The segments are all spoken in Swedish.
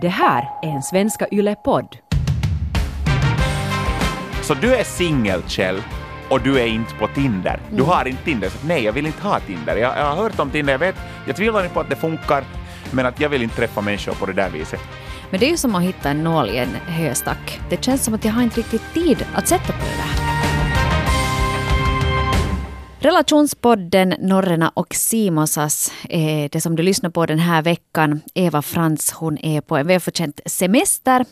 Det här är en Svenska Yle-podd. Så du är singel, Kjell, och du är inte på Tinder. Du har inte Tinder, så nej, jag vill inte ha Tinder. Jag, jag har hört om Tinder, jag vet, jag tvivlar inte på att det funkar, men att jag vill inte träffa människor på det där viset. Men det är ju som att hitta en nål i en höstack. Det känns som att jag har inte riktigt tid att sätta på det där. Relationspodden Norrena och Simosas är det som du lyssnar på den här veckan. Eva Frans hon är på en välförtjänt semester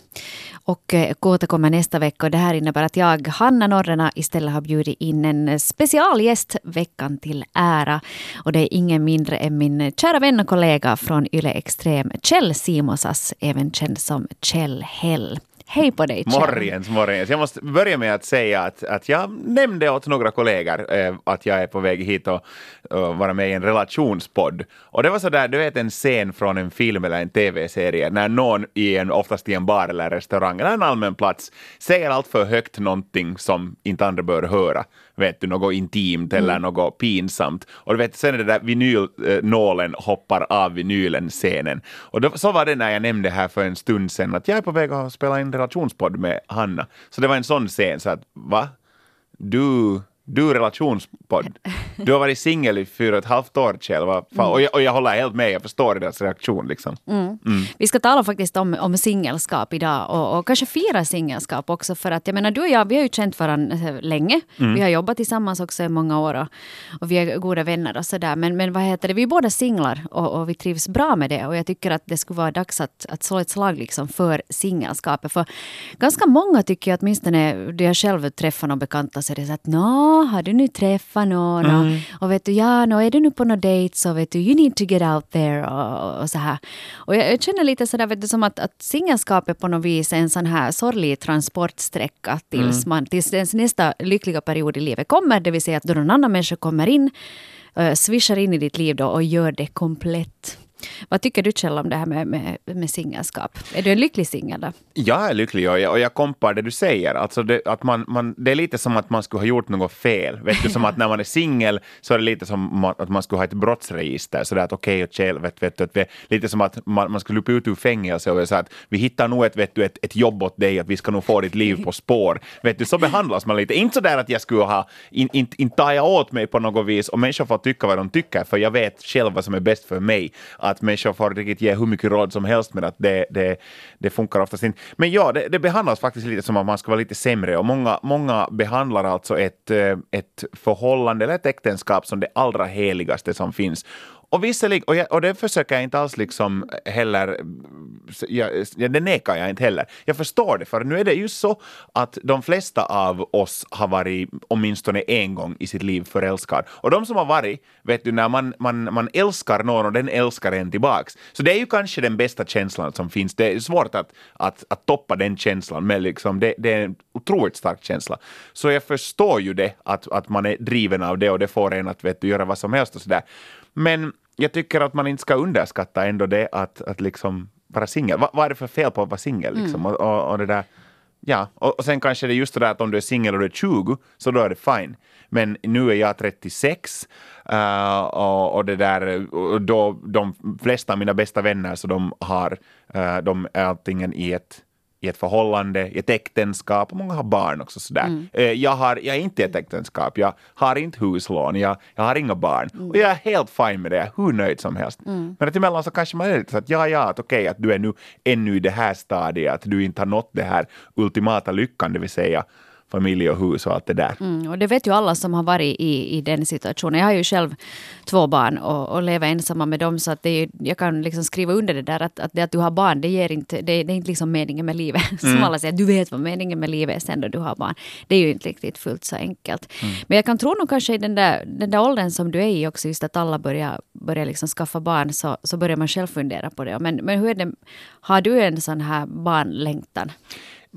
och eh, Kåta återkommer nästa vecka. Och det här innebär att jag, Hanna Norrena, istället har bjudit in en specialgäst veckan till ära. Och det är ingen mindre än min kära vän och kollega från Yle Extrem, Kjell Simosas, även känd som Kjell Hell. Hej på dig Kjell. Morgens, morgens. Jag måste börja med att säga att, att jag nämnde åt några kollegor eh, att jag är på väg hit och, och vara med i en relationspodd. Och det var så där, du vet en scen från en film eller en tv-serie när någon i en, oftast i en bar eller restaurang eller en allmän plats säger allt för högt någonting som inte andra bör höra. Vet du, något intimt eller något pinsamt. Och du vet, sen är det där vinylnålen hoppar av vinylen-scenen. Och då, så var det när jag nämnde här för en stund sedan att jag är på väg att spela in relationspodd med Hanna. Så det var en sån scen, så att va? Du, du relationspodd. Du har varit singel i fyra och ett halvt år. Vad fan? Och, jag, och jag håller helt med, jag förstår deras reaktion liksom. Vi ska tala faktiskt om, om singelskap idag och, och kanske fira singelskap också för att jag menar du och jag, vi har ju känt varandra eh, länge. Vi har jobbat tillsammans också i många år och, och vi är goda vänner och sådär. Men, men vad heter det, vi är båda singlar och, och vi trivs bra med det och jag tycker att det skulle vara dags att, att slå ett slag liksom för singelskapet. För ganska många tycker jag åtminstone, då jag själv träffar någon bekanta så är det så att nå, har du nu träffat någon? Och, och vet du, ja, nå, är du nu på någon dejt så vet du, you need to get out there och, och, så här. Och jag, jag känner lite sådär, vet du, som att, att singelskapet på något vis är en sån här sorglig transportsträcka tills, man, tills ens nästa lyckliga period i livet kommer, det vill säga att då någon annan människa kommer in, uh, swishar in i ditt liv då och gör det komplett. Vad tycker du Kjell om det här med, med, med singelskap? Är du en lycklig singel då? Jag är lycklig och jag, och jag kompar det du säger. Alltså det, att man, man, det är lite som att man skulle ha gjort något fel. Vet du, som att när man är singel så är det lite som att man skulle ha ett brottsregister. Så där att okej, okay, Kjell, vet, vet, vet, vet, lite som att man, man skulle upp ut ur fängelse och säga att vi hittar nog ett, vet du, ett, ett jobb åt dig, att vi ska nog få ditt liv på spår. Vet du, så behandlas man lite. Inte så där att jag skulle ha, inte in, in tar jag åt mig på något vis och människor får tycka vad de tycker, för jag vet själv vad som är bäst för mig. Att människor får riktigt ge hur mycket råd som helst, men att det, det, det funkar oftast inte. Men ja, det, det behandlas faktiskt lite som att man ska vara lite sämre och många, många behandlar alltså ett, eh, ett förhållande eller ett äktenskap som det allra heligaste som finns. Och visserligen, och, jag, och det försöker jag inte alls liksom heller, jag, jag, det nekar jag inte heller. Jag förstår det, för nu är det ju så att de flesta av oss har varit åtminstone en gång i sitt liv förälskad. Och de som har varit, vet du, när man, man, man älskar någon och den älskar en tillbaks. Så det är ju kanske den bästa känslan som finns. Det är svårt att, att, att toppa den känslan, men liksom det, det är en otroligt stark känsla. Så jag förstår ju det, att, att man är driven av det och det får en att vet du, göra vad som helst och sådär. Men jag tycker att man inte ska underskatta ändå det att, att liksom vara singel. Va, vad är det för fel på att vara singel? Liksom? Och, och, och det där, ja, och, och sen kanske det är just det där att om du är singel och du är 20, så då är det fine. Men nu är jag 36 uh, och, och det där, och då de flesta av mina bästa vänner så de har, uh, de är antingen i ett i ett förhållande, i ett äktenskap många har barn också. Sådär. Eh, Jag, har, jag är inte i ett äktenskap, jag har inte huslån, jag, jag har inga barn. Och jag är helt fine med det, hur nöjd som helst. Men att emellan så kanske man är lite så att ja, ja, att okej, att du är nu ännu i det här stadiet, att du inte har nått det här ultimata lyckan, det vill säga familj och hus och allt det där. Mm, och det vet ju alla som har varit i, i den situationen. Jag har ju själv två barn och, och lever ensamma med dem så att det är, jag kan liksom skriva under det där att, att det att du har barn det ger inte, det, det är inte liksom meningen med livet. Som alla säger, du vet vad meningen med livet är sen då du har barn. Det är ju inte riktigt fullt så enkelt. Men jag kan tro nog kanske i den där, den där åldern som du är i också, just att alla börjar, börjar liksom skaffa barn så, så börjar man själv fundera på det. Men, men hur är det, har du en sån här barnlängtan?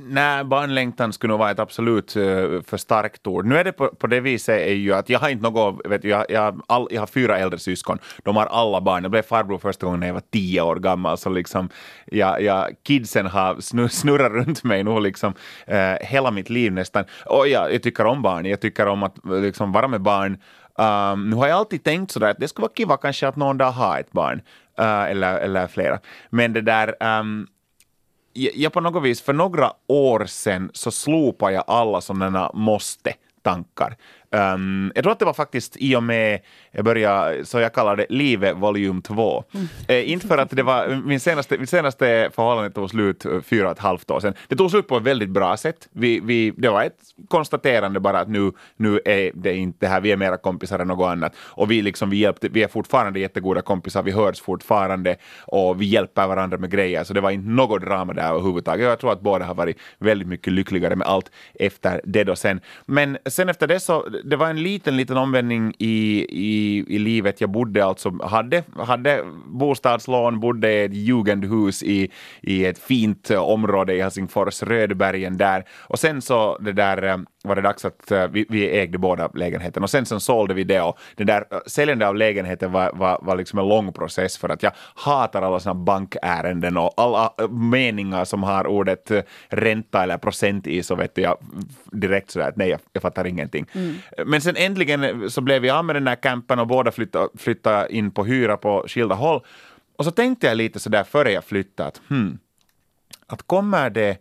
Nej, barnlängtan skulle nog vara ett absolut eh, för starkt ord. Nu är det på, på det viset är ju att jag har inte något, vet du, jag, jag, all, jag har fyra äldre syskon, de har alla barn. Jag blev farbror första gången när jag var tio år gammal, så liksom, jag, jag, kidsen har snurrat runt mig nog liksom eh, hela mitt liv nästan. Och jag, jag tycker om barn, jag tycker om att liksom, vara med barn. Um, nu har jag alltid tänkt sådär att det skulle vara kiva kanske att någon dag ha ett barn, uh, eller, eller flera. Men det där, um, jag, på något vis, för några år sedan så slopade jag alla sådana måste-tankar. Um, jag tror att det var faktiskt i och med jag började, så jag kallar det Livet volym 2. Mm. Eh, inte för att det var, min senaste, min senaste förhållande tog slut fyra och ett halvt år sedan. Det tog slut på ett väldigt bra sätt. Vi, vi, det var ett konstaterande bara att nu, nu är det inte det här, vi är mera kompisar än något annat. Och vi, liksom, vi, hjälpte, vi är fortfarande jättegoda kompisar, vi hörs fortfarande och vi hjälper varandra med grejer, så det var inte något drama där överhuvudtaget. Jag tror att båda har varit väldigt mycket lyckligare med allt efter det då sen. Men sen efter det så det var en liten, liten omvändning i, i, i livet. Jag bodde alltså, hade, hade bostadslån, bodde i ett jugendhus i, i ett fint område i Helsingfors, Rödbergen där. Och sen så det där eh, var det dags att uh, vi, vi, ägde båda lägenheten och sen så sålde vi det och det där uh, säljande av lägenheten var, var, var liksom en lång process för att jag hatar alla sådana bankärenden och alla uh, meningar som har ordet ränta eller procent i så vet jag direkt sådär att nej, jag, jag fattar ingenting. Mm. Men sen äntligen så blev vi av med den där campen och båda flyttade, flyttade in på hyra på skilda håll. Och så tänkte jag lite sådär före jag flyttade att hmm, att kommer det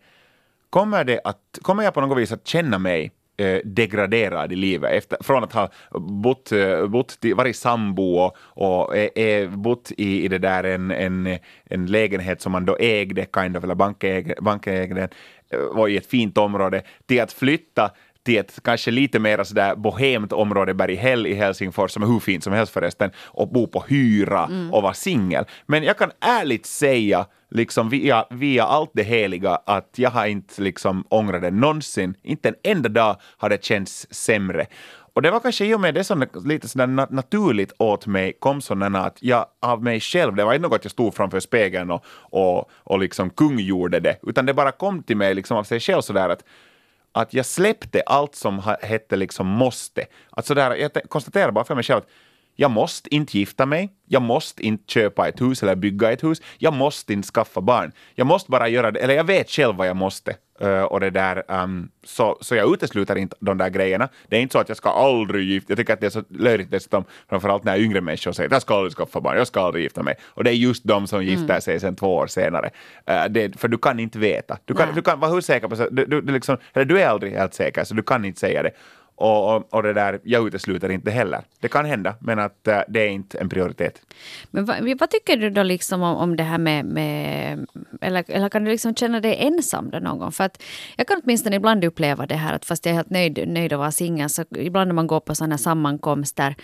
kommer, det att, kommer jag på något vis att känna mig eh, degraderad i livet efter, från att ha bott, eh, bott varit sambo och, och eh, eh, bott i, i det där en, en, en lägenhet som man då ägde, kind of, eller bankägde, bankägde eh, var i ett fint område, till att flytta till ett kanske lite mer sådär bohemt område, Berghäll i Helsingfors, som är hur fint som helst förresten, och bo på hyra mm. och vara singel. Men jag kan ärligt säga, liksom via, via allt det heliga, att jag har inte liksom ångrat det någonsin. Inte en enda dag har det känts sämre. Och det var kanske i och med det som lite sådär naturligt åt mig kom sådana att jag av mig själv, det var inte något jag stod framför spegeln och, och, och liksom kungjorde det, utan det bara kom till mig liksom av sig själv sådär att att jag släppte allt som hette liksom måste. Att sådär, jag konstaterar bara för mig själv att jag måste inte gifta mig, jag måste inte köpa ett hus eller bygga ett hus, jag måste inte skaffa barn. Jag måste bara göra det, eller jag vet själv vad jag måste. Uh, och det där, um, så, så jag utesluter inte de där grejerna. Det är inte så att jag ska aldrig gifta Jag tycker att det är så löjligt dessutom, framförallt när yngre människor säger att jag ska aldrig skaffa barn, jag ska aldrig gifta mig. Och det är just de som mm. gifter sig sen två år senare. Uh, det, för du kan inte veta. Du kan, du kan vara hur säker på du, du, du, liksom, eller du är aldrig helt säker, så du kan inte säga det. Och, och, och, det där, jag utesluter inte heller. Det kan hända, men att eh, det är inte en prioritet. Men vad, vad tycker du då liksom om, om det här med, med eller, eller kan du liksom känna dig ensam då någon gång? För att jag kan åtminstone ibland uppleva det här att fast jag är helt nöjd, nöjd att vara singel så ibland när man går på sådana sammankomster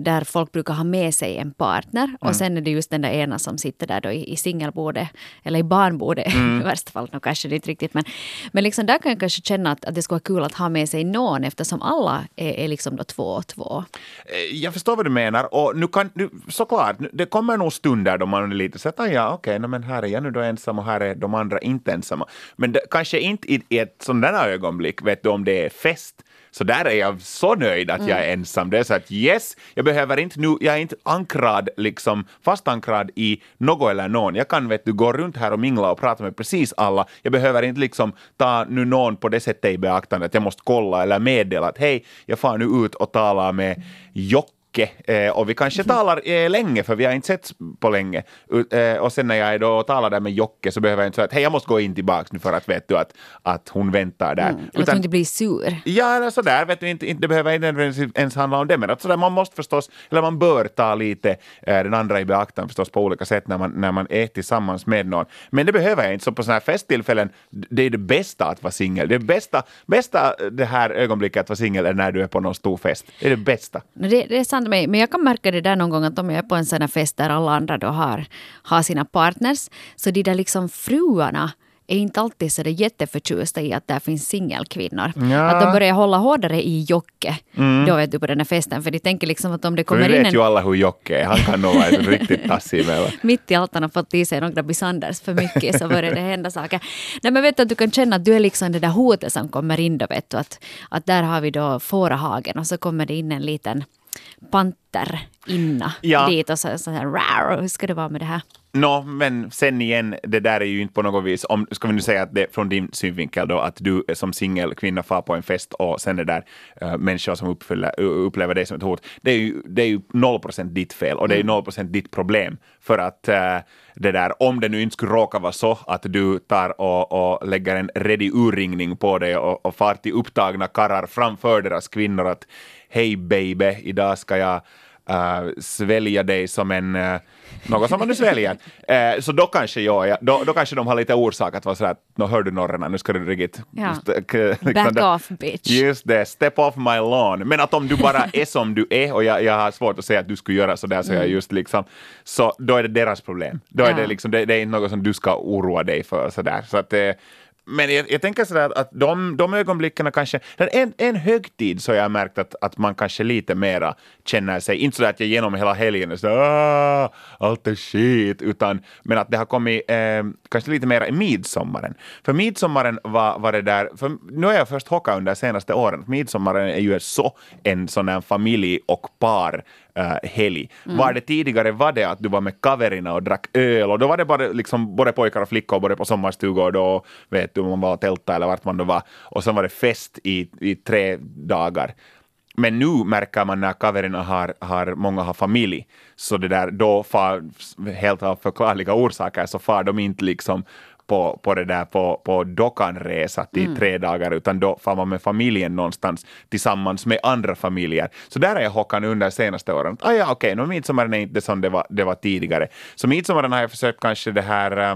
där folk brukar ha med sig en partner mm. och sen är det just den där ena som sitter där då i, i singelbordet eller i barnbordet mm. i värsta fall. No, kanske det inte riktigt men, men liksom där kan jag kanske känna att, att det skulle vara kul att ha med sig någon eftersom alla är, är liksom då två och två. Eh, jag förstår vad du menar och nu kan, nu, såklart, det kommer nog stunder då man är lite så att ah, ja okej, okay, men här är jag nu då ensam och här är de andra inte ensamma. Men det, kanske inte i, i ett sådant ögonblick, vet du om det är fest så där är jag så nöjd att jag är mm. ensam. Det är så att yes, jag behöver inte nu, jag är inte ankrad, liksom fastankrad i något eller någon. Jag kan vet du, gå runt här och mingla och prata med precis alla. Jag behöver inte liksom ta nu någon på det sättet i beaktande att jag måste kolla eller meddela att hej, jag far nu ut och talar med Jocke mycket eh, och vi kanske talar eh, länge för vi har inte sett på länge. Eh, och sen när jag då talar där med Jocke så behöver jag inte säga att hej jag måste gå in tillbaks nu för att vet du att, att hon väntar där. Mm, Utan, att hon inte blir sur. Ja, eller sådär, vet du, inte, inte, det behöver inte ens handla om det, men att sådär, man måste förstås, eller man bör ta lite den andra i beaktande förstås på olika sätt när man, när man är tillsammans med någon. Men det behöver jag inte, så på sådana här festtillfällen, det är det bästa att vara singel. Det bästa, bästa det här ögonblicket att vara singel är när du är på någon stor fest. Det är det bästa. Det, det är sant med men jag kan märka det där någon gång att om jag är på en sån här fest där alla andra då har, har sina partners, så de där liksom fruarna är inte alltid så jätteförtjusta i att där finns singelkvinnor. Ja. Att de börjar hålla hårdare i Jocke mm. då vet du på den här festen. För de tänker liksom att om det kommer in en... vet ju alla hur Jocke är. Han kan nog vara riktigt tassig med. Mitt i allt han har fått i sig några bisanders för mycket så börjar det hända saker. Nej men vet du att du kan känna att du är liksom det där hotet som kommer in då vet du. Att, att där har vi då fårahagen och så kommer det in en liten panter inna ja. dit och så, så här, rar, hur ska det vara med det här? Nå, men sen igen, det där är ju inte på något vis, om, ska vi nu säga att det från din synvinkel då, att du som singelkvinna far på en fest och sen är där uh, människor som uppfyller, upplever dig som ett hot. Det är ju, det är ju 0% ditt fel och det är ju 0% ditt problem. För att uh, det där, om det nu inte skulle råka vara så att du tar och, och lägger en ready urringning på dig och, och far till upptagna karrar framför deras kvinnor att hej baby, idag ska jag uh, svälja dig som en, uh, något som man nu sväljer. Uh, så då kanske, jag, ja, då, då kanske de har lite orsak att vara sådär, nå hör du norrarna, nu ska du riktigt... Ja. Just, liksom Back off bitch. Just det, step off my lawn. Men att om du bara är som du är, och jag, jag har svårt att säga att du skulle göra sådär, så jag just liksom, så då är det deras problem. Då är Ja. det liksom, det, det är inte något som du ska oroa dig för sådär. Så att, eh, men jag, jag tänker sådär att de, de ögonblicken kanske, en, en högtid så har jag märkt att, att man kanske lite mera känner sig, inte sådär att jag genom hela helgen är sådär "Ah, allt är skit, utan men att det har kommit eh, kanske lite mera i midsommaren. För midsommaren var, var det där, för nu har jag först hockat under senaste åren, midsommaren är ju så en sån här familj och par eh, helg. Var det tidigare var det att du var med kaverina och drack öl och då var det bara liksom både pojkar och flickor både på sommarstugor då vet du man var och tälta eller vart man då var och sen var det fest i, i tre dagar. Men nu märker man när kaverina har, har, många har familj, så det där, då far, helt av förklarliga orsaker, så far de inte liksom på, på det där på, på Dockan-resa till tre dagar, utan då far man med familjen någonstans tillsammans med andra familjer. Så där är jag Håkan under senaste åren. Ah, ja, okej, okay, midsommaren är inte som det var, det var tidigare. Så midsommaren har jag försökt kanske det här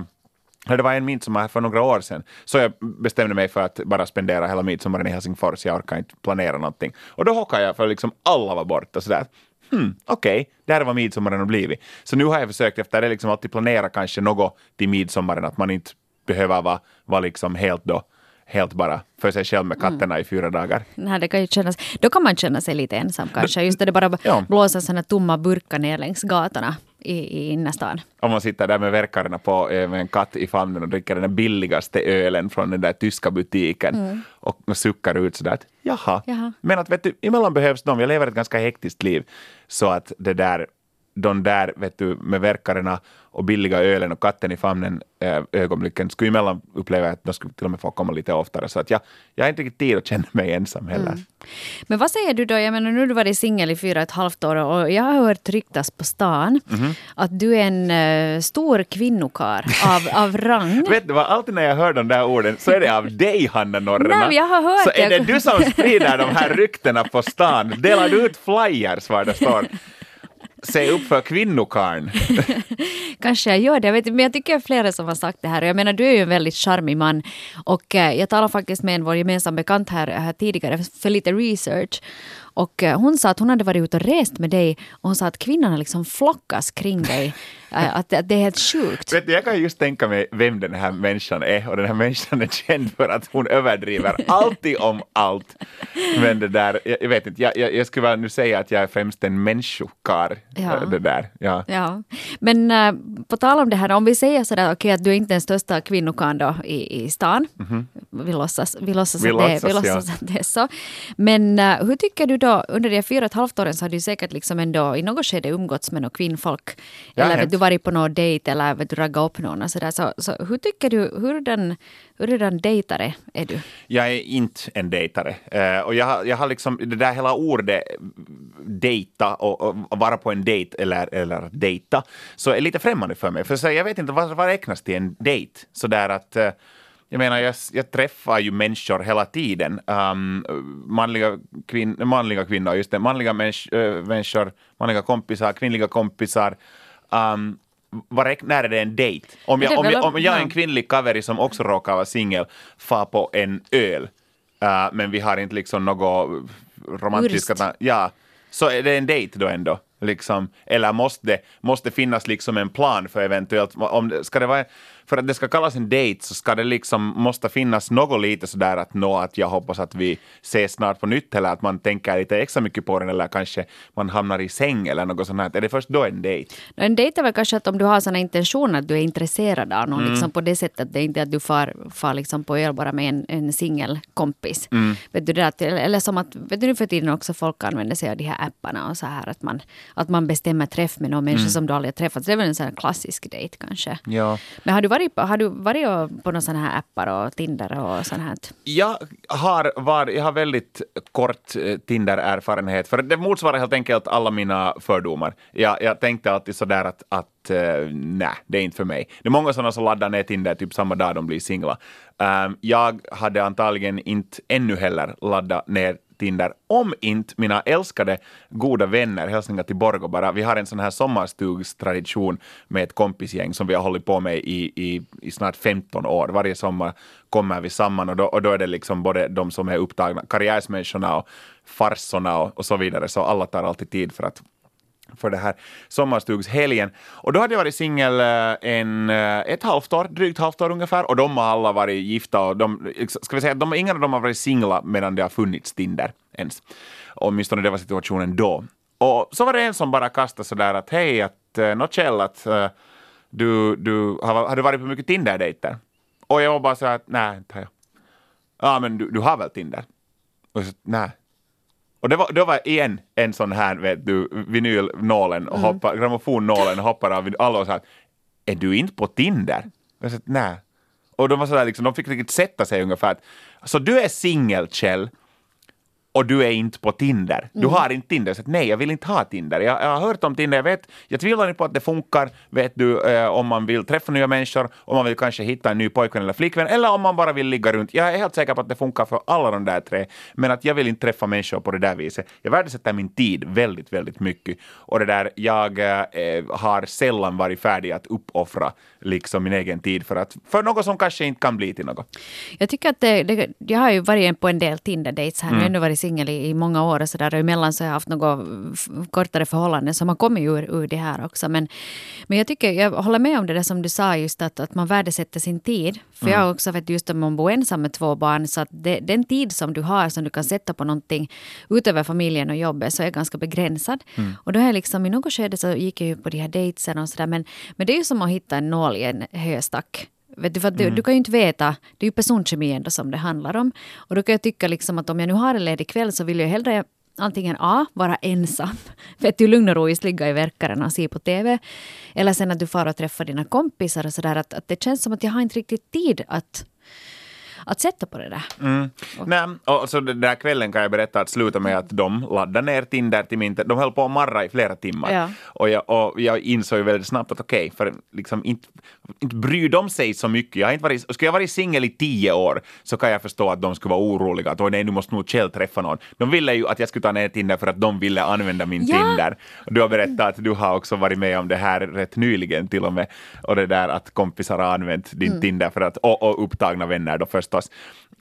eh, Det var en midsommar för några år sedan, så jag bestämde mig för att bara spendera hela midsommaren i Helsingfors. Jag orkar inte planera någonting. Och då hockade jag för liksom alla var borta. Sådär. Hmm, Okej, okay. där var midsommaren och blivit. Så nu har jag försökt efter det liksom alltid planera kanske något till midsommaren, att man inte behöver vara, vara liksom helt då helt bara för sig själv med katterna i fyra dagar. Nej, det kan ju kännas, då kan man känna sig lite ensam kanske. Just när det bara Ja. blåser sådana tomma burkar ner längs gatorna i, i innerstan. Om man sitter där med verkarna på eh, med en katt i famnen och dricker den billigaste ölen från den där tyska butiken och, och suckar ut sådär att jaha. Jaha. Men att vet du, emellan behövs de. Jag lever ett ganska hektiskt liv så att det där de där vet du, med verkarna och billiga ölen och katten i famnen äh, ögonblicken skulle emellan uppleva att de skulle till och med få komma lite oftare. Så att jag, jag har inte riktigt tid att känna mig ensam heller. Men vad säger du då? Jag menar, nu har du varit singel i fyra och ett halvt år och jag har hört ryktas på stan Mhm. att du är en eh, stor kvinnokar av, av rang. Vet du vad, alltid när jag hör de där orden så är det av dig, Hanna Norrena. Nej, jag har hört så är det det. du som sprider de här ryktena på stan. Delar du ut flyers var det står Se upp för kvinnokarn. Kanske jag gör det, jag vet, men jag tycker det är flera som har sagt det här. Jag menar, du är ju en väldigt charmig man. Och eh, jag talade faktiskt med en vår gemensam bekant här, eh, här tidigare för lite research. Och eh, hon sa att hon hade varit ute och rest med dig och hon sa att kvinnorna liksom flockas kring dig. Eh, att, att det är helt sjukt. Vet du, jag kan just tänka mig vem den här människan är och den här människan är känd för att hon överdriver alltid om allt. Men det där, jag, jag vet inte, jag, jag, jag skulle nu säga att jag är främst en människokar. Ja. Det där, ja. Ja, men äh, på tal om det här, om vi säger sådär, okej att du är inte den största kvinnokan då i, i stan. Vi låtsas, vi låtsas, Vi att, det, låtsas, vi låtsas att det är så. Men äh, hur tycker du då, under de fyra och ett halvt åren så har du säkert liksom ändå i något skede umgåtts med något kvinnfolk. Ja, eller vet du varit på någon dejt eller vet du raggat upp någon och sådär. Så, så hur tycker du, hur den, hur den dejtare är du? Jag är inte en dejtare. Eh, och jag, jag har liksom, det där hela ordet dejta och, och vara på en dejt eller, eller dejta, så är lite främmande för mig. För så, jag vet inte vad, vad räknas till en dejt? Så där att, eh, jag menar, jag, jag träffar ju människor hela tiden. Um, manliga, kvin, manliga kvinnor, just det, manliga mäns, äh, människor, manliga kompisar, kvinnliga kompisar. Um, vad räk- när är det en dejt? Om jag, om, jag, om jag är en kvinnlig kaveri som också råkar vara singel, far på en öl, uh, men vi har inte liksom något romantiska... Ja, så är det en dejt då ändå? Liksom, eller måste det måste finnas liksom en plan för eventuellt, om ska det vara, för att det ska kallas en dejt så ska det liksom, måste finnas något lite sådär att nå att jag hoppas att vi ses snart på nytt eller att man tänker lite extra mycket på den eller kanske man hamnar i säng eller något sånt här. Är det först då en dejt? En dejt är väl kanske att om du har såna intentioner att du är intresserad av någon, liksom på det sättet, det är inte att du far, far liksom på öl bara med en, en singelkompis. Vet du, det att, eller som att, vet du nu för tiden också folk använder sig av de här apparna och så här att man, att man bestämmer träff med någon människa Mm. som du aldrig har träffat. Så det är väl en sån här klassisk dejt kanske. Ja. Men har du varit på, har du varit på några sådana här appar och Tinder och sånt här? Jag har, var, jag har väldigt kort eh, Tinder-erfarenhet, för det motsvarar helt enkelt alla mina fördomar. Jag, jag tänkte alltid sådär att, att eh, uh, nej, det är inte för mig. Det är många sådana som laddar ner Tinder typ samma dag de blir singla. Ehm, jag hade antagligen inte ännu heller laddat ner Tinder, om inte mina älskade goda vänner, hälsningar till Borgo bara, vi har en sån här sommarstugstradition med ett kompisgäng som vi har hållit på med i, i, i snart 15 år. Varje sommar kommer vi samman och då, och då är det liksom både de som är upptagna, karriärsmänniskorna och farsorna och, och så vidare, så alla tar alltid tid för att för det här sommarstugshelgen. Och då hade jag varit singel eh, en, eh, ett halvt år, drygt halvt år ungefär, och de har alla varit gifta och de, ska vi säga att de, ingen av dem har varit singla medan det har funnits Tinder ens. Åtminstone det var situationen då. Och så var det en som bara kastade sådär att hej, att eh, uh, något Kjell, att du, du, har, har du varit på mycket Tinder-dejter? Och jag var bara så att nej, inte har jag. Ja, men du, du har väl Tinder? Och så, nej. Och det var, det var igen en sån här, vet du, vinylnålen och hoppar, grammofonnålen hoppar av. Alla så här, är du inte på Tinder? Och jag sa, nej. Och de var sådär, liksom, de fick riktigt sätta sig ungefär. Så du är singel, Kjell, och du är inte på Tinder. Du har inte Tinder. Så nej, jag vill inte ha Tinder. Jag, jag har hört om Tinder, jag vet, jag tvivlar inte på att det funkar, vet du, eh, om man vill träffa nya människor, om man vill kanske hitta en ny pojkvän eller flickvän, eller om man bara vill ligga runt. Jag är helt säker på att det funkar för alla de där tre, men att jag vill inte träffa människor på det där viset. Jag värdesätter min tid väldigt, väldigt mycket. Och det där, jag eh, har sällan varit färdig att uppoffra liksom min egen tid för, att, för något som kanske inte kan bli till något. Jag tycker att det, det, jag har ju varit på en del Tinder-dates här. Nu Mm. ändå varit singel i, i många år och sådär. Och emellan så har jag haft något f- kortare förhållanden som har kommit ur, ur det här också. Men, men jag tycker, jag håller med om det där som du sa just att, att man värdesätter sin tid. För Mm. jag har också vet just om man bor ensam med två barn så att det, den tid som du har som du kan sätta på någonting utöver familjen och jobbet så är ganska begränsad. Mm. Och då jag liksom i något skede så gick jag ju på de här datesen och sådär. Men, men det är ju som att hitta en nål i en höstack. Vet du, för att du, du kan ju inte veta, det är ju personkemi ändå som det handlar om. Och då kan jag tycka liksom att om jag nu har en ledig kväll så vill jag hellre antingen A, vara ensam, vet du, lugn och ro ligga i verkaren och se på TV. Eller sen att du far och träffar dina kompisar och sådär. Att, att det känns som att jag har inte riktigt tid att, att sätta på det där. Mm. Nej, och så den där kvällen kan jag berätta att sluta med att de laddade ner Tinder till min... De höll på att marra i flera timmar. Ja. Och, jag, och jag insåg väldigt snabbt att okej, för liksom inte, inte bryr de sig så mycket. Jag har inte varit, skulle jag varit singel i tio år så kan jag förstå att de skulle vara oroliga. Att "Oj, nej, nu måste nog Kjell träffa någon. De ville ju att jag skulle ta ner Tinder för att de ville använda min Ja. Tinder. Du har berättat att du har också varit med om det här rätt nyligen till och med. Och det där att kompisar har använt din Mm. Tinder för att, och, och upptagna vänner då förstås.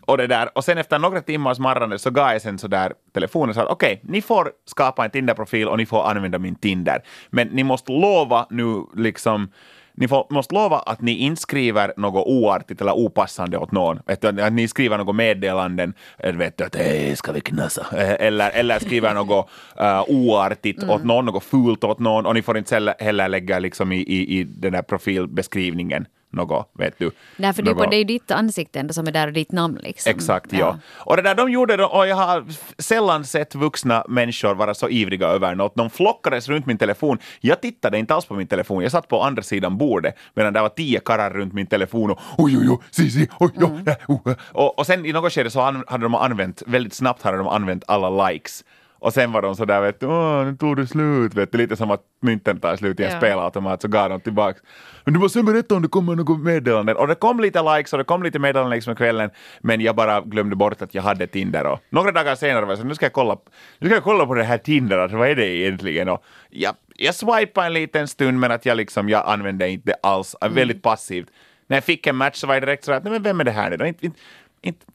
Och, det där. och sen efter några timmars marrande så gav jag sen så där telefonen och sa okej, ni får skapa en Tinder-profil och ni får använda min Tinder. Men ni måste lova nu liksom ni får, måste lova att ni inte skriver något oartigt eller opassande åt någon. Vet du, att ni skriver något meddelanden, eh, vet du, att hej, ska vi knassa? Eh, Eller, eller skriver något uh, oartigt åt någon, något fult åt någon, och ni får inte heller, heller lägga liksom i, i, i den där profilbeskrivningen något, vet du. Nej, för det, är på- något- det är ju ditt ansikte ändå som är där och ditt namn. Liksom. Exakt, ja. Och det där de gjorde, och jag har sällan sett vuxna människor vara så ivriga över något. De flockades runt min telefon. Jag tittade inte alls på min telefon. Jag satt på andra sidan bordet medan det var tio karlar runt min telefon och oj, oj, oj, si, si, oj, oj, Mm. oh, äh. och, och sen i något skede så hade de använt, väldigt snabbt hade de använt alla likes. Och sen var de sådär, vet du, åh, nu tog det slut, vet du, lite som att mynten tar slut i en Ja. spelautomat, så gav de tillbaks. Men du måste berätta om det kommer något meddelande. Och det kom lite likes och det kom lite meddelanden liksom kvällen, men jag bara glömde bort att jag hade Tinder. Och några dagar senare var jag så nu ska jag kolla, nu ska jag kolla på det här Tinder, alltså, vad är det egentligen? Och jag, jag swipade en liten stund, men att jag liksom, jag använde inte alls, väldigt passivt. När jag fick en match så var jag direkt så att, nej men vem är det här nu då? Inte, inte, inte,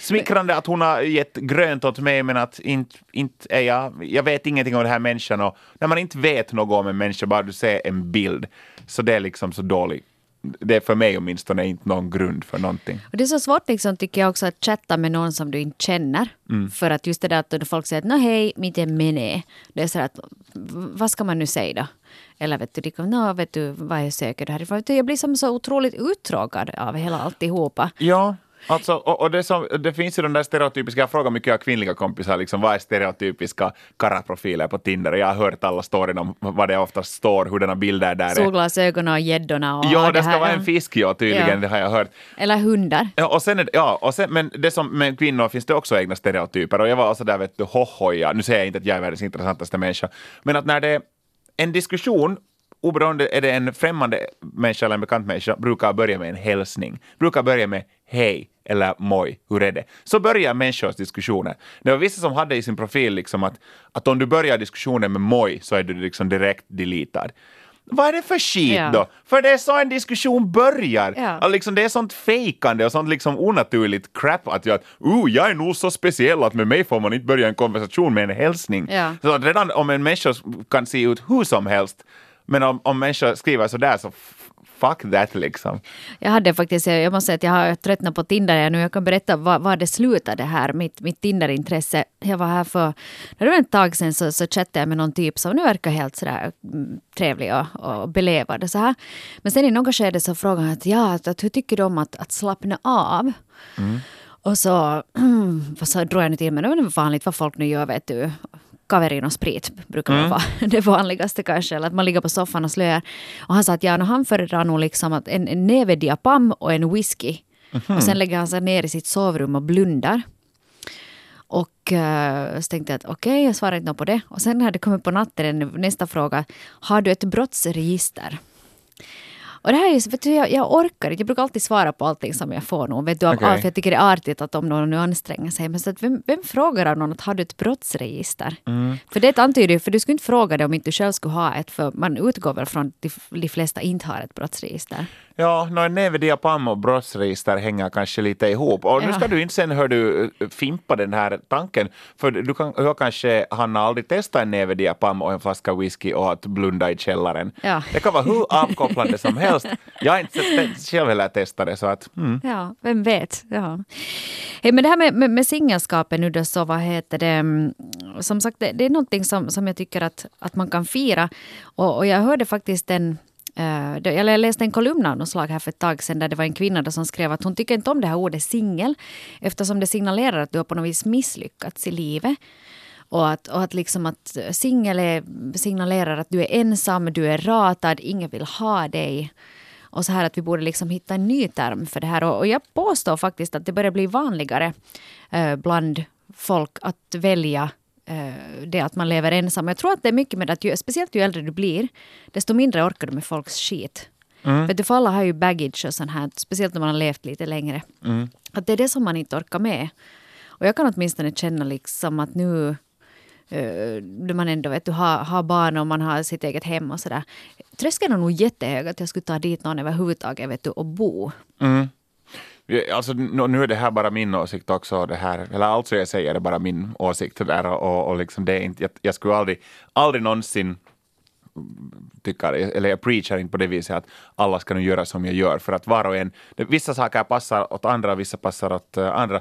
Smickrande att hon har gett grönt åt mig, men att inte, inte är jag, jag vet ingenting om den här människan. Och när man inte vet något om en människa, bara du ser en bild, så det är liksom så dåligt. Det är för mig åtminstone inte någon grund för någonting. Och det är så svårt liksom, tycker jag också att chatta med någon som du inte känner. Mm. För att just det där att folk säger att "Nå, hej, mitt mene. Det är så att vad ska man nu säga då? Eller vet du, kommer, "Nå, vet du vad jag söker härifrån? Jag blir som så otroligt uttråkad av hela alltihopa. Ja, Alltså, och, och det, som, det finns ju den där stereotypiska, jag frågar mycket av kvinnliga kompisar, liksom, vad är stereotypiska karaprofiler på Tinder? Jag har hört alla storyna om vad det oftast står, hur denna bilder där är. Solglasögonen och gäddorna och Ja, det här, ska vara ja. en fisk, ja, tydligen, Ja. det har jag hört. Eller hundar. Ja, och sen, det- ja, och sen, men det som med kvinnor finns det också egna stereotyper. Och jag var så där, vet du, hohoja. Nu säger jag inte att jag är världens intressantaste människa, men att när det är en diskussion, oberoende är det en främmande människa eller en bekant människa, brukar börja med en hälsning. Brukar börja med hej eller moj, hur är det? Så börjar människors diskussioner. Det var vissa som hade i sin profil liksom att, att om du börjar diskussionen med moj så är du liksom direkt deletad. Vad är det för skit Ja. då? För det är så en diskussion börjar. Ja. Alltså, liksom, det är sånt fejkande och sånt liksom onaturligt crap att jag, oh, jag är nog så speciell att med mig får man inte börja en konversation med en hälsning. Ja. Så redan om en människa kan se ut hur som helst, men om, om människor skriver sådär så fuck that liksom. Jag hade faktiskt, jag måste säga att jag har tröttnat på Tinder nu. Jag kan berätta var, var det slutade här, mitt, mitt Tinder-intresse. Jag var här för, när det var ett tag sedan så, så chattade jag med någon typ som nu verkar helt sådär mm, trevlig och, och belevad och så här. Men sen i något skede så frågade han att ja, att, att hur tycker du om att, att slappna av? Och så, så drog jag nu till med, det var vanligt vad folk nu gör vet du. Kaverin och sprit brukar väl vara det vanligaste kanske. Eller att man ligger på soffan och slöar. Och han sa att ja, no, han föredrar nog liksom att en, en näve diapam och en whisky. Och sen lägger han sig ner i sitt sovrum och blundar. Och eh, så tänkte jag att okej, jag svarar inte på det. Och sen hade det kommit på natten en, nästa fråga. Har du ett brottsregister? Och det här är så- vet du, jag, jag orkar inte. Jag brukar alltid svara på allting som jag får nog. Vet du, Okej. För jag tycker det är artigt att om någon nu anstränger sig. Men så att vem, vem frågar av någon att har du ett brottsregister? För det antyder ju, för du skulle inte fråga det om inte du själv skulle ha ett. För man utgår väl från att de, flesta inte har ett brottsregister. Ja, no, en näve diapam och brottsregister hänger kanske lite ihop. Och nu Ja. ska du inte sen hör du fimpa den här tanken, för du kan, har kanske, Hanna, aldrig testat en näve diapam och en flaska whisky och att blunda i källaren. Ja. Det kan vara hur avkopplande som helst. Jag har inte själv heller testat det, så att mm. Ja, vem vet. Ja. Hey, men det här med, med, med singelskapet nu då, så vad heter det? Mm, som sagt, det, det är någonting som, som jag tycker att, att man kan fira. Och, och jag hörde faktiskt en eh, eller jag läste en kolumn av något slag här för ett tag sedan där det var en kvinna som skrev att hon tycker inte om det här ordet singel eftersom det signalerar att du har på något vis misslyckats i livet. Och att, och att liksom att singel signalerar att du är ensam, du är ratad, ingen vill ha dig. Och så här att vi borde liksom hitta en ny term för det här. Och, och jag påstår faktiskt att det börjar bli vanligare eh, bland folk att välja eh, det att man lever ensam. Jag tror att det är mycket med att ju, speciellt ju äldre du blir, desto mindre orkar du med folks skit. Vet du, för alla har ju baggage och sånt här, speciellt när man har levt lite längre. Att det är det som man inte orkar med. Och jag kan åtminstone känna liksom att nu då man ändå vet, du har, har barn och man har sitt eget hem och sådär. Tröskeln är nog jättehög att jag skulle ta dit någon överhuvudtaget vet du, och bo. Mm. Alltså, nu är det här bara min åsikt också. Det här, eller alltså jag säger det bara min åsikt. Där, och, och liksom det är inte, jag, jag skulle aldrig, aldrig någonsin tycka, eller jag preachar inte på det viset att alla ska nu göra som jag gör, för att var och en, vissa saker passar åt andra, vissa passar åt eh, andra.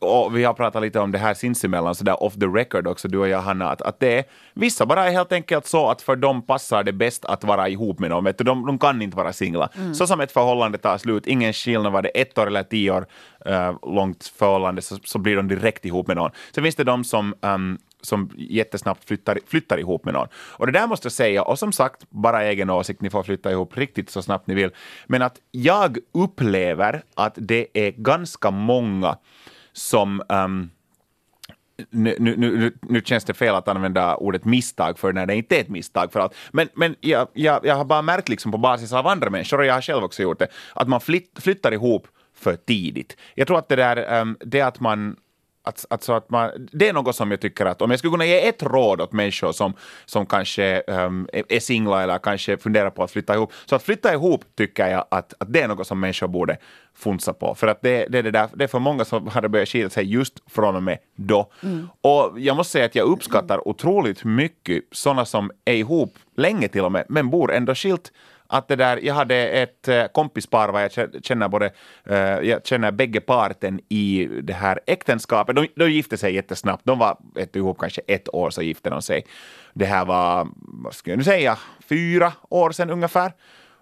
Och vi har pratat lite om det här sinsemellan, så där off the record också, du och jag Hanna, att, att det är, vissa bara är helt enkelt så att för dem passar det bäst att vara ihop med någon, vet du, de, de kan inte vara singlar. Så som ett förhållande tar slut, ingen skillnad var det ett år eller tio år eh, långt förhållande, så, så blir de direkt ihop med någon. Sen finns det de som ehm, som jättesnabbt flyttar, flyttar ihop med någon. Och det där måste jag säga, och som sagt, bara egen åsikt, ni får flytta ihop riktigt så snabbt ni vill. Men att jag upplever att det är ganska många som um, nu, nu, nu, nu känns det fel att använda ordet misstag för när det inte är ett misstag. För att, men men jag, jag, jag har bara märkt liksom på basis av andra människor, och jag har själv också gjort det, att man flytt, flyttar ihop för tidigt. Jag tror att det där, um, det att man att, alltså att man, det är något som jag tycker att om jag skulle kunna ge ett råd åt människor som, som kanske ehm, är, singlar eller kanske funderar på att flytta ihop, så att flytta ihop tycker jag att, att det är något som människor borde funsa på. För att det, det, är det, där, det är för många som hade börjat skilja sig just från och med då. Och jag måste säga att jag uppskattar otroligt mycket sådana som är ihop länge till och med, men bor ändå skilt att det där, jag hade ett eh, kompispar, var jag känner både, eh, jag känner bägge parten i det här äktenskapet. De, de gifte sig jättesnabbt, de var ett, ihop kanske ett år så gifte de sig. Det här var, vad ska jag nu säga, fyra år sedan ungefär.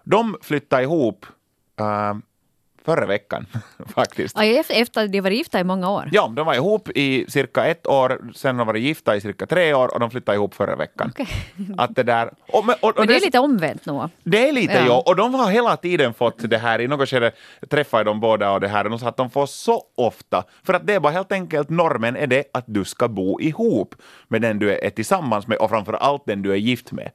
De flyttade ihop eh, förra veckan faktiskt. Ja, efter, de var gifta i många år. Ja, de var ihop i cirka ett år, sen har de varit gifta i cirka tre år och de flyttade ihop förra veckan. Okej. Att det där... Och, och, och Men det är lite omvänt nog. det är lite Ja. ja. och de har hela tiden fått det här, i något skede träffade dem båda och det här, och de sa att de får så ofta, för att det är bara helt enkelt normen är det att du ska bo ihop med den du är tillsammans med och framför allt den du är gift med.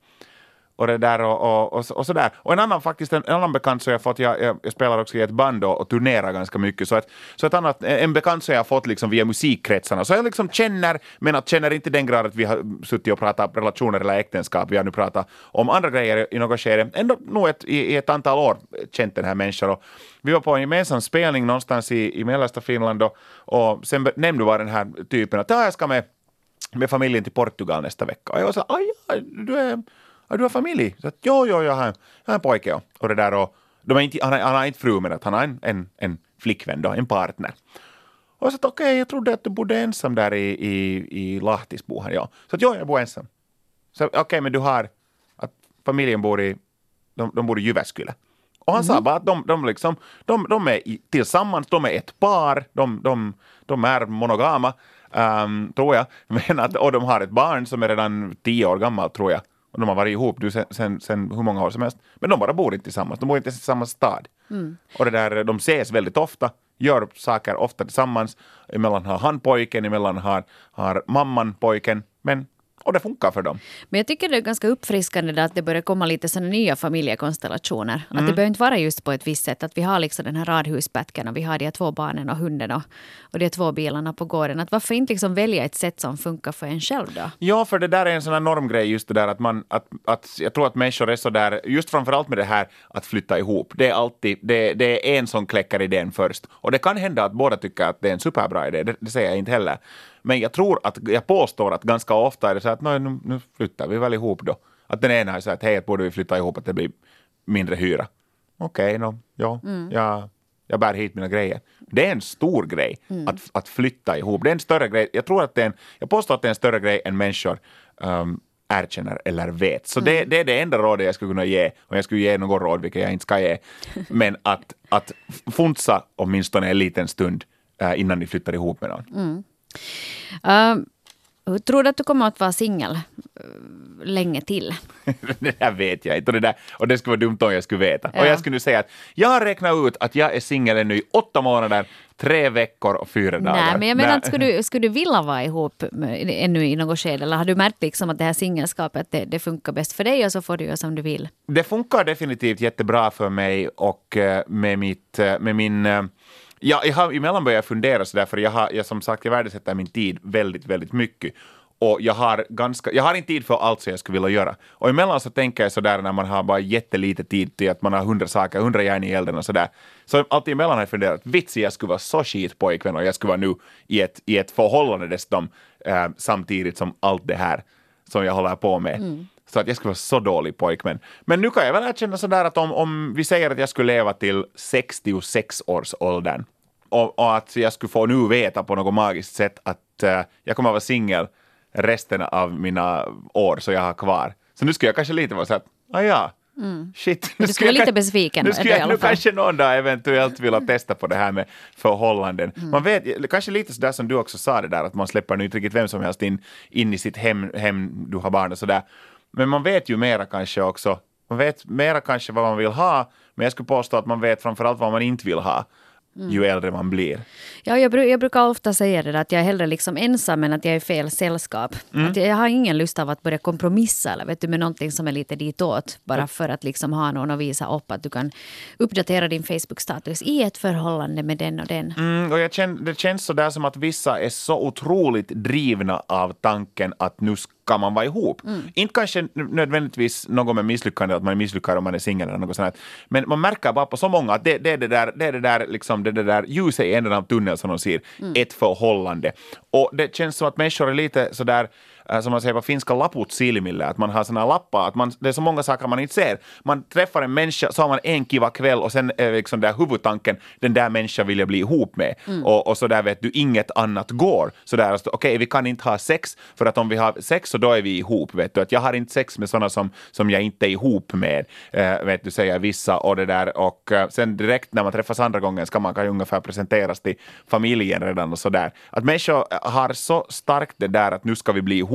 Och det där och, och, och, och sådär. Och en annan faktiskt, en, en annan bekant som jag fått, jag, jag, jag spelar också i ett band och, och turnerar ganska mycket, så, att, så ett annat, en bekant som jag har fått liksom via musikkretsarna, så jag liksom känner, men att känner inte den grad att vi har suttit och pratat relationer eller äktenskap, vi har nu pratat om andra grejer i något skede, ändå nog ett, i, i ett antal år känt den här människan. Och vi var på en gemensam spelning någonstans i, i mellersta Finland och, och sen nämnde bara den här typen att ah, jag ska med med familjen till Portugal nästa vecka. Och jag var så aj, aj, du, är, ja, du har familj? Så att, jo, jo, jag har, jag har en pojke. Och, och det där och, de är inte, han, har, han har inte fru, men att han har en, en, en flickvän, då, en partner. Och sa att okej, jag trodde att du bodde ensam där i, i, i Lahtisbo. här, Ja. Så att jo, jag bor ensam. Så okej, men du har, att familjen bor i, de, de bor i Jyväskylä. Och han sa bara att de, de, liksom, de, de är i, tillsammans, de är ett par, de, de, de är monogama, ehm, tror jag. Men att, och de har ett barn som är redan tio år gammalt, tror jag. Och de har varit ihop du, sen, sen, sen hur många år som helst. Men de bara bor inte tillsammans, de bor inte ens i samma stad. Och det där, de ses väldigt ofta, gör saker ofta tillsammans. Emellan har han pojken, emellan har, har mamman pojken. Men, och det funkar för dem. Men jag tycker det är ganska uppfriskande att det börjar komma lite sådana nya familjekonstellationer. Att Mm. det behöver inte vara just på ett visst sätt. Att vi har liksom den här radhuspätken och vi har de två barnen och hunden och, och de två bilarna på gården. Att varför inte liksom välja ett sätt som funkar för en själv då? Ja, för det där är en sån här normgrej, just det där att man, att, att jag tror att människor är så där, just framförallt med det här att flytta ihop, det är alltid, det, det är en som kläcker idén först. Och det kan hända att båda tycker att det är en superbra idé, det, det säger jag inte heller. Men jag tror att, jag påstår att ganska ofta är det så att "Nå, nu, nu flyttar vi väl ihop då. Att den ena är så att hej, borde vi flytta ihop, att det blir mindre hyra. Okej, no, ja, ja, jag bär hit mina grejer. Det är en stor grej att, att flytta ihop. Det är en större grej. Jag tror att det är en, jag påstår att det är en större grej än människor um, erkänner eller vet. Så det, det är det enda rådet jag skulle kunna ge, om jag skulle ge något råd, vilket jag inte ska ge. Men att, att funsa åtminstone en liten stund eh, innan ni flyttar ihop med någon. Um, hur tror du att du kommer att vara singel eh, länge till? det där vet jag inte. Och det, där, och det skulle vara dumt om jag skulle veta. Och Ja. jag skulle nu säga att jag har räknat ut att jag är singel ännu i åtta månader, tre veckor och fyra dagar. Nej, men jag menar, att skulle, du, skulle du vilja vara ihop med, ännu i något skede? Eller har du märkt liksom att det här singelskapet det, det funkar bäst för dig och så får du göra som du vill? Det funkar definitivt jättebra för mig och eh, med, mitt, eh, med min... Ja, jag har emellan börjat fundera sådär, för jag har, jag, som sagt, jag värdesätter min tid väldigt, väldigt mycket. Och jag har, ganska, jag har inte tid för allt som jag skulle vilja göra. Och emellan så tänker jag sådär när man har bara jättelite tid till att man har hundra saker, hundra järn i elden och sådär. Så alltid emellan har jag funderat, vitsi jag skulle vara så skitpojkvän och jag skulle vara nu i ett, i ett förhållande dessutom eh, samtidigt som allt det här som jag håller på med. Mm. Så att jag skulle vara så dålig pojkvän. Men nu kan jag väl erkänna sådär att om, om vi säger att jag skulle leva till 66 års åldern och, och att jag skulle få nu veta på något magiskt sätt att eh, jag kommer att vara singel resten av mina år så jag har kvar. Så nu skulle jag kanske lite vara så att, ah ja, shit. Men nu du skulle vara lite besviken Nu skulle jag nu kanske någon dag eventuellt vilja testa på det här med förhållanden. Mm. Man vet, kanske lite sådär som du också sa det där, att man släpper nu inte riktigt vem som helst in, in i sitt hem, hem, du har barn och sådär. Men man vet ju mera kanske också. Man vet mera kanske vad man vill ha, men jag skulle påstå att man vet framförallt vad man inte vill ha Mm. ju äldre man blir. Ja, jag, bru- jag brukar ofta säga det där, att jag är hellre liksom ensam än att jag är i fel sällskap. Att jag, jag har ingen lust av att börja kompromissa eller vet du, med någonting som är lite ditåt. Bara för att liksom ha någon att visa upp att du kan uppdatera din Facebook-status i ett förhållande med den och den. Mm, och jag känn, det känns så där som att vissa är så otroligt drivna av tanken att nu ska man vara ihop. Inte kanske nödvändigtvis något med misslyckande, att man är misslyckad om man är singel eller något sånt. här. Men man märker bara på så många att det, det är det där, det är det där, liksom, det, det där ljuset i änden av tunneln som de ser, ett förhållande. Och det känns som att människor är lite sådär som man säger på finska, laput silmille, att man har såna lappar, att man, det är så många saker man inte ser. Man träffar en människa, så har man en kiva kväll och sen är liksom där huvudtanken, den där människan vill jag bli ihop med. Och, och så där vet du, inget annat går. Så där, alltså, okej, vi kan inte ha sex, för att om vi har sex så då är vi ihop, vet du. Att jag har inte sex med sådana som, som jag inte är ihop med, eh, vet du, säger vissa och det där. Och eh, sen direkt när man träffas andra gången ska man kanske ungefär presenteras till familjen redan och sådär. Att människor har så starkt det där att nu ska vi bli ihop,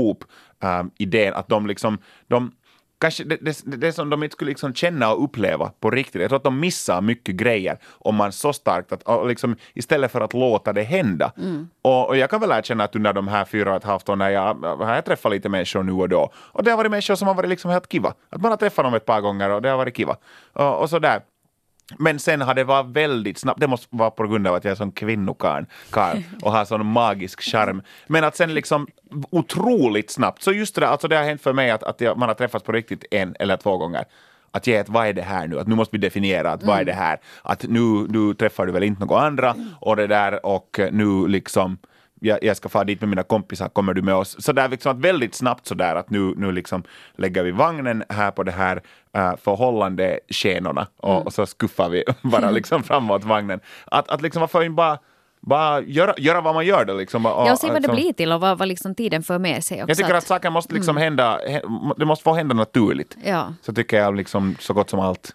eh, idén att de liksom, de, kanske det, det, det som de inte skulle liksom känna och uppleva på riktigt. Jag tror att de missar mycket grejer om man så starkt att liksom, istället för att låta det hända. Och, och jag kan väl erkänna att under de här fyra och ett halvt åren jag har jag träffat lite människor nu och då och det har varit människor som har varit liksom helt kiva. Att man har träffat dem ett par gånger och det har varit kiva. Och, och sådär. Men sen har det varit väldigt snabbt, det måste vara på grund av att jag är sån kvinnokarl karl och har sån magisk charm. Men att sen liksom otroligt snabbt, så just det där, alltså det har hänt för mig att, att jag, man har träffats på riktigt en eller två gånger. Att ge ett vad är det här nu? Att nu måste vi definiera att vad är det här? Att nu, nu träffar du väl inte några andra och det där och nu liksom jag, jag ska fara dit med mina kompisar, kommer du med oss? Så där liksom att väldigt snabbt så där att nu, nu liksom lägger vi vagnen här på det här uh, förhållande skenorna och, och så skuffar vi bara liksom framåt vagnen. Att, att liksom varför inte bara, bara göra, göra vad man gör det liksom. Och, Ja, och se vad det liksom- blir till och vad, vad liksom tiden för med sig också. Jag tycker att saker måste liksom hända, hä- det måste få hända naturligt. Ja. Så tycker jag liksom så gott som allt.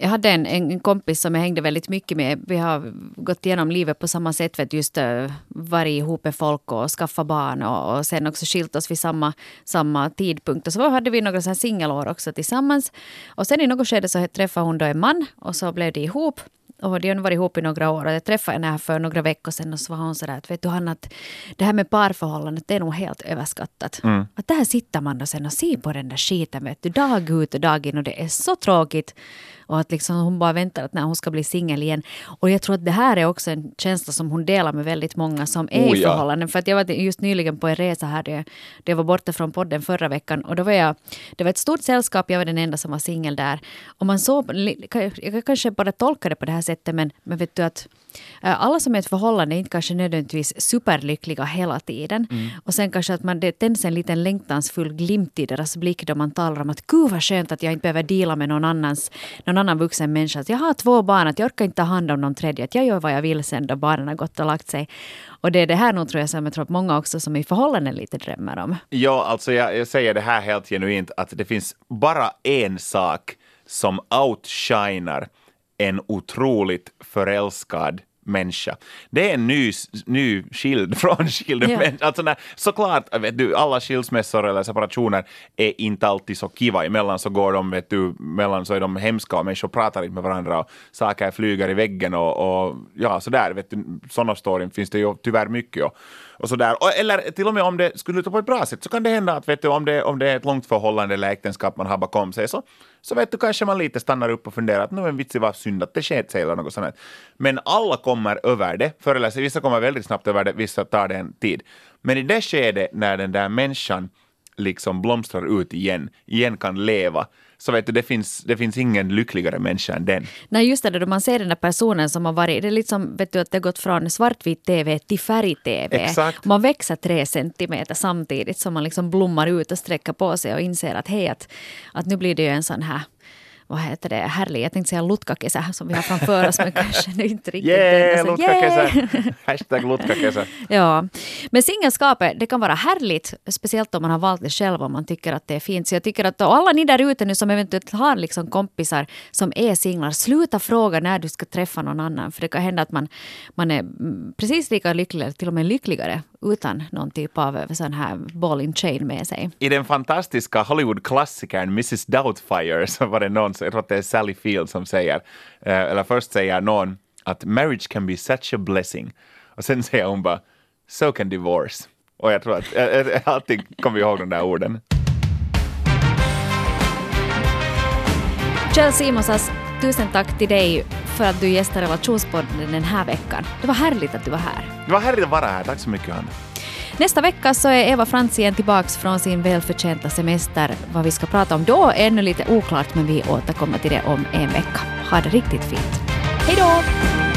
Jag hade en, en kompis som jag hängde väldigt mycket med. Vi har gått igenom livet på samma sätt. Vet, just uh, varit ihop med folk och skaffat barn och, och sen också skilt oss vid samma, samma tidpunkt. Och så hade vi några så här singelår också tillsammans. Och sen i något skede så träffade hon då en man och så blev de ihop. Och de har varit ihop i några år och jag träffade henne för några veckor sedan och så var hon sådär att vet du Hanna att det här med parförhållandet det är nog helt överskattat. Att där sitter man då sen och ser på den där skiten vet du dag ut och dag in och det är så tråkigt. Och att liksom hon bara väntar att när hon ska bli singel igen. Och jag tror att det här är också en känsla som hon delar med väldigt många som är Oh, i förhållanden. För att jag var just nyligen på en resa här där jag var borta från podden förra veckan. Och då var jag, det var ett stort sällskap, jag var den enda som var singel där. Och man såg, jag kanske bara tolkar det på det här sättet men, men vet du att eh, alla som är i ett förhållande är inte kanske nödvändigtvis superlyckliga hela tiden. Och sen kanske att man, det tänds en liten längtansfull glimt i deras blick då man talar om att gud vad skönt att jag inte behöver dela med någon, annans, någon annan vuxen människa. Att jag har två barn, att jag orkar inte ta hand om någon tredje. Att jag gör vad jag vill sen då barnen har gått och lagt sig. Och det är det här nog tror jag som jag tror att många också som i förhållanden lite drömmer om. Ja, alltså jag, jag säger det här helt genuint att det finns bara en sak som outshinar en otroligt förälskad människa. Det är en ny, ny skild, frånskild Ja. människa. Alltså när, såklart, vet du, alla skilsmässor eller separationer är inte alltid så kiva. Emellan så går de, vet du, mellan så är de hemska och människor pratar inte med varandra och saker flyger i väggen och, och ja, sådär. Vet du, sådana storyn finns det ju tyvärr mycket. Och, och sådär. Och, eller till och med om det skulle sluta på ett bra sätt så kan det hända att vet du, om, det, om det är ett långt förhållande eller äktenskap man har bakom sig så, så vet du kanske man lite stannar upp och funderar att nu är vitsi vad synd att det sket sig eller något sånt. här. Men alla kommer över det, förr eller senare. Vissa kommer väldigt snabbt över det, vissa tar det en tid. Men i det skedet när den där människan liksom blomstrar ut igen, igen kan leva, så vet du, det finns, det finns ingen lyckligare människa än den. Nej, just det, då man ser den där personen som har varit, det är lite som vet du, att det har gått från svartvit tv till färg-tv. Man växer tre centimeter samtidigt som man liksom blommar ut och sträcker på sig och inser att hej, att, att nu blir det ju en sån här vad heter det, härlig, jag tänkte säga lutkakesä som vi har framför oss men kanske nu inte riktigt Yeah, den. Så, lutkakesä! Hashtag lutkakesä. Ja, men singelskapet det kan vara härligt, speciellt om man har valt det själv och man tycker att det är fint. Så jag tycker att alla ni där ute nu som eventuellt har liksom kompisar som är singlar, sluta fråga när du ska träffa någon annan. För det kan hända att man, man är precis lika lycklig, eller till och med lyckligare, utan någon typ av eh, sån här ball in chain med sig. I den fantastiska Hollywood-klassikern Mrs Doubtfire så var det någon, jag tror att det är Sally Field som säger, eh, eller först säger någon att marriage can be such a blessing. Och sen säger hon bara so can divorce. Och jag tror att jag, jag, jag alltid kommer ihåg de där orden. Kjell Simonsas, tusen tack till dig för att du gästade Relationspodden den här veckan. Det var härligt att du var här. Det var härligt att vara här, tack så mycket Hanna. Nästa vecka så är Eva Frans igen tillbaks från sin välförtjänta semester. Vad vi ska prata om då är ännu lite oklart men vi återkommer till det om en vecka. Ha det riktigt fint. Hej då!